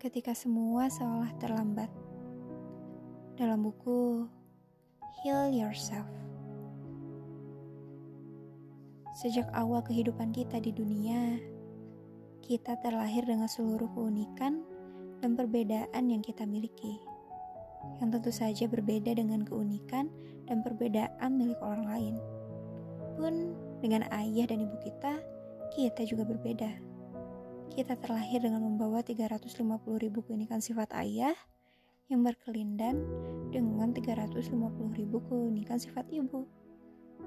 ketika semua seolah terlambat. Dalam buku Heal Yourself. Sejak awal kehidupan kita di dunia, kita terlahir dengan seluruh keunikan dan perbedaan yang kita miliki. Yang tentu saja berbeda dengan keunikan dan perbedaan milik orang lain. Pun dengan ayah dan ibu kita, kita juga berbeda kita terlahir dengan membawa 350 ribu keunikan sifat ayah yang berkelindan dengan 350 ribu keunikan sifat ibu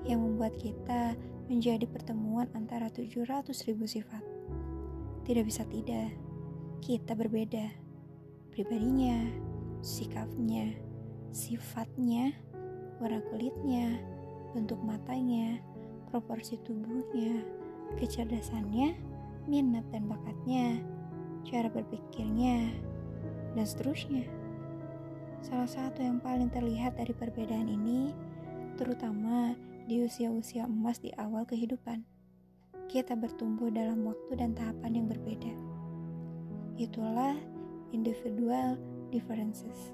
yang membuat kita menjadi pertemuan antara 700 ribu sifat. Tidak bisa tidak, kita berbeda. Pribadinya, sikapnya, sifatnya, warna kulitnya, bentuk matanya, proporsi tubuhnya, kecerdasannya, minat dan bakatnya, cara berpikirnya, dan seterusnya. Salah satu yang paling terlihat dari perbedaan ini, terutama di usia-usia emas di awal kehidupan, kita bertumbuh dalam waktu dan tahapan yang berbeda. Itulah individual differences.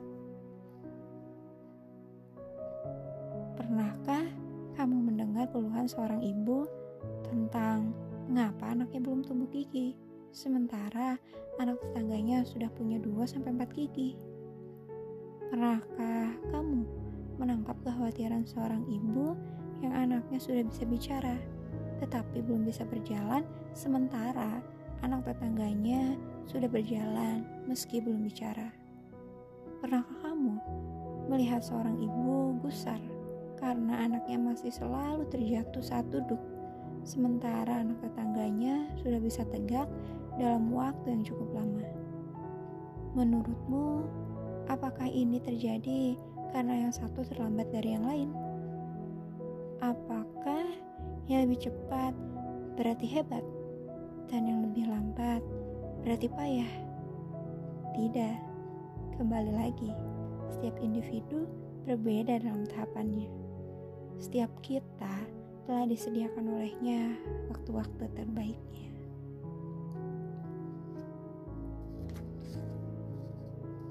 Pernahkah kamu mendengar keluhan seorang ibu tentang Mengapa anaknya belum tumbuh gigi? Sementara anak tetangganya sudah punya 2-4 gigi. Pernahkah kamu menangkap kekhawatiran seorang ibu yang anaknya sudah bisa bicara, tetapi belum bisa berjalan, sementara anak tetangganya sudah berjalan meski belum bicara? Pernahkah kamu melihat seorang ibu gusar karena anaknya masih selalu terjatuh saat duduk? Sementara anak tetangganya sudah bisa tegak dalam waktu yang cukup lama. Menurutmu, apakah ini terjadi karena yang satu terlambat dari yang lain? Apakah yang lebih cepat berarti hebat dan yang lebih lambat berarti payah? Tidak, kembali lagi, setiap individu berbeda dalam tahapannya. Setiap kita telah disediakan olehnya waktu-waktu terbaiknya.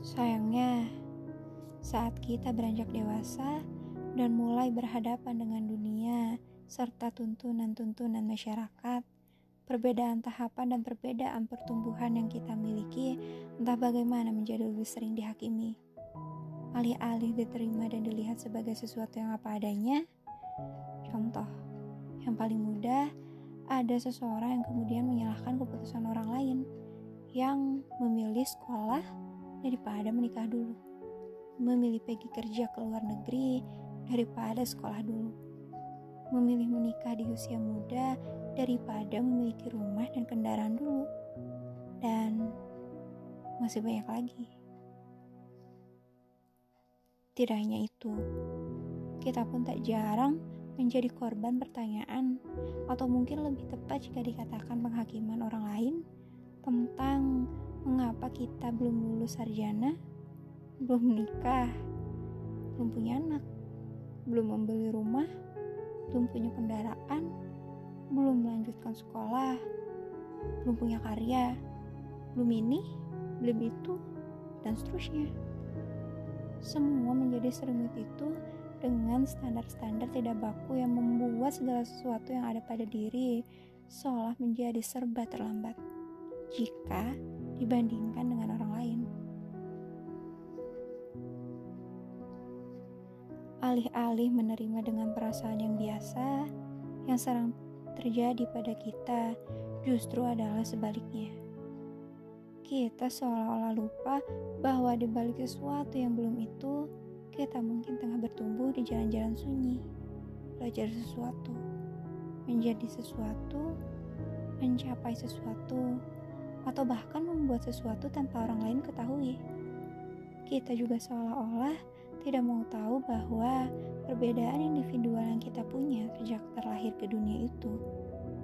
Sayangnya, saat kita beranjak dewasa dan mulai berhadapan dengan dunia serta tuntunan-tuntunan masyarakat, perbedaan tahapan dan perbedaan pertumbuhan yang kita miliki entah bagaimana menjadi lebih sering dihakimi. Alih-alih diterima dan dilihat sebagai sesuatu yang apa adanya, contoh, yang paling mudah, ada seseorang yang kemudian menyalahkan keputusan orang lain yang memilih sekolah daripada menikah dulu. Memilih pergi kerja ke luar negeri daripada sekolah dulu. Memilih menikah di usia muda daripada memiliki rumah dan kendaraan dulu. Dan masih banyak lagi. Tidak hanya itu, kita pun tak jarang menjadi korban pertanyaan, atau mungkin lebih tepat jika dikatakan penghakiman orang lain tentang mengapa kita belum lulus sarjana, belum menikah, belum punya anak, belum membeli rumah, belum punya kendaraan, belum melanjutkan sekolah, belum punya karya, belum ini, belum itu, dan seterusnya. Semua menjadi seremut itu dengan standar-standar tidak baku yang membuat segala sesuatu yang ada pada diri seolah menjadi serba terlambat jika dibandingkan dengan orang lain. Alih-alih menerima dengan perasaan yang biasa, yang sering terjadi pada kita justru adalah sebaliknya. Kita seolah-olah lupa bahwa di balik sesuatu yang belum itu kita mungkin tengah bertumbuh di jalan-jalan sunyi, belajar sesuatu, menjadi sesuatu, mencapai sesuatu, atau bahkan membuat sesuatu tanpa orang lain ketahui. Kita juga seolah-olah tidak mau tahu bahwa perbedaan individual yang kita punya sejak terlahir ke dunia itu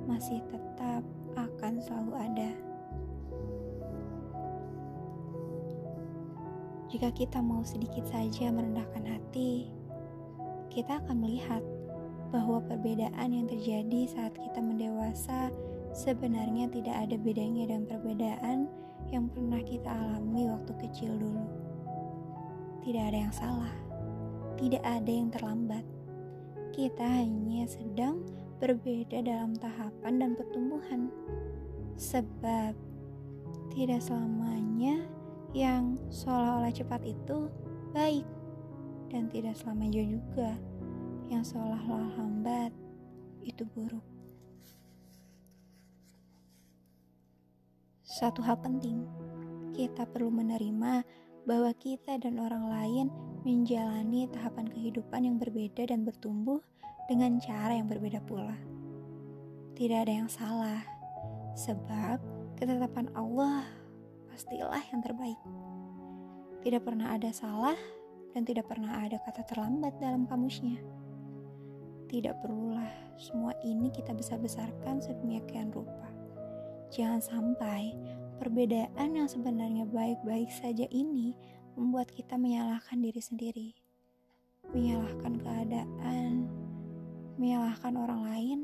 masih tetap akan selalu ada. Jika kita mau sedikit saja merendahkan hati, kita akan melihat bahwa perbedaan yang terjadi saat kita mendewasa sebenarnya tidak ada bedanya dengan perbedaan yang pernah kita alami waktu kecil dulu. Tidak ada yang salah, tidak ada yang terlambat. Kita hanya sedang berbeda dalam tahapan dan pertumbuhan, sebab tidak selamanya yang seolah-olah cepat itu baik, dan tidak selamanya juga yang seolah-olah lambat itu buruk. Satu hal penting, kita perlu menerima bahwa kita dan orang lain menjalani tahapan kehidupan yang berbeda dan bertumbuh dengan cara yang berbeda pula. Tidak ada yang salah, sebab ketetapan Allah pastilah yang terbaik. Tidak pernah ada salah dan tidak pernah ada kata terlambat dalam kamusnya. Tidak perlulah semua ini kita besar-besarkan sedemikian rupa. Jangan sampai perbedaan yang sebenarnya baik-baik saja ini membuat kita menyalahkan diri sendiri, menyalahkan keadaan, menyalahkan orang lain,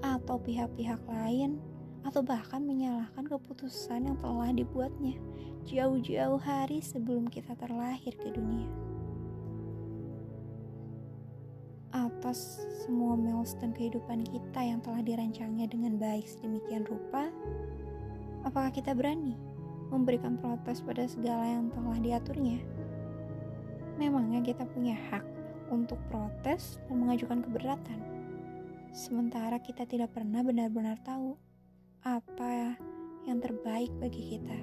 atau pihak-pihak lain, atau bahkan menyalahkan keputusan yang telah dibuatnya jauh-jauh hari sebelum kita terlahir ke dunia. Atas semua milestone kehidupan kita yang telah dirancangnya dengan baik sedemikian rupa, apakah kita berani memberikan protes pada segala yang telah diaturnya? Memangnya kita punya hak untuk protes dan mengajukan keberatan. Sementara kita tidak pernah benar-benar tahu apa yang terbaik bagi kita.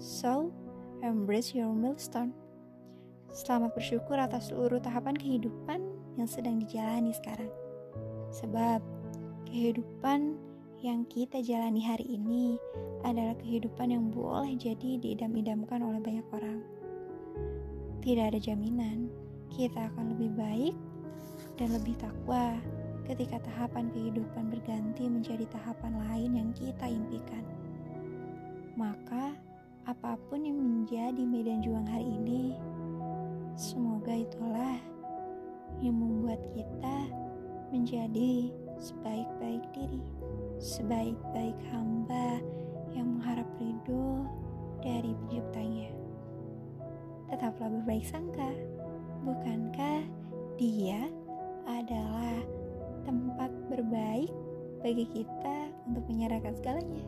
So, embrace your milestone. Selamat bersyukur atas seluruh tahapan kehidupan yang sedang dijalani sekarang. Sebab kehidupan yang kita jalani hari ini adalah kehidupan yang boleh jadi diidam-idamkan oleh banyak orang tidak ada jaminan kita akan lebih baik dan lebih takwa ketika tahapan kehidupan berganti menjadi tahapan lain yang kita impikan. Maka, apa pun yang menjadi medan juang hari ini, semoga itulah yang membuat kita menjadi sebaik-baik diri, sebaik-baik hamba yang mengharap ridho dari penciptanya tetaplah berbaik sangka. Bukankah dia adalah tempat berbaik bagi kita untuk menyerahkan segalanya?